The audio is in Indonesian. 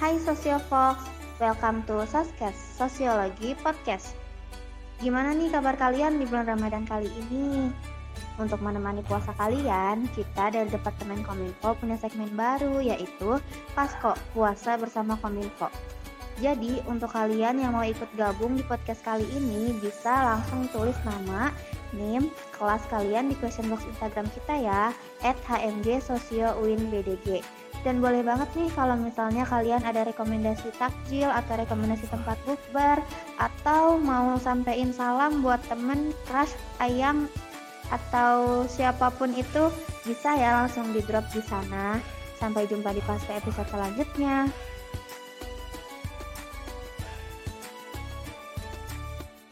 Hai Sosiofox, welcome to Soskes, Sosiologi Podcast. Gimana nih kabar kalian di bulan Ramadan kali ini? Untuk menemani puasa kalian, kita dari Departemen Kominfo punya segmen baru yaitu Pasko, Puasa Bersama Kominfo. Jadi, untuk kalian yang mau ikut gabung di podcast kali ini, bisa langsung tulis nama, name, kelas kalian di question box Instagram kita ya, at HMG. Dan boleh banget nih kalau misalnya kalian ada rekomendasi takjil atau rekomendasi tempat bukber atau mau sampein salam buat temen, crush, ayang atau siapa pun itu bisa ya langsung di drop di sana. Sampai jumpa di pas episode selanjutnya.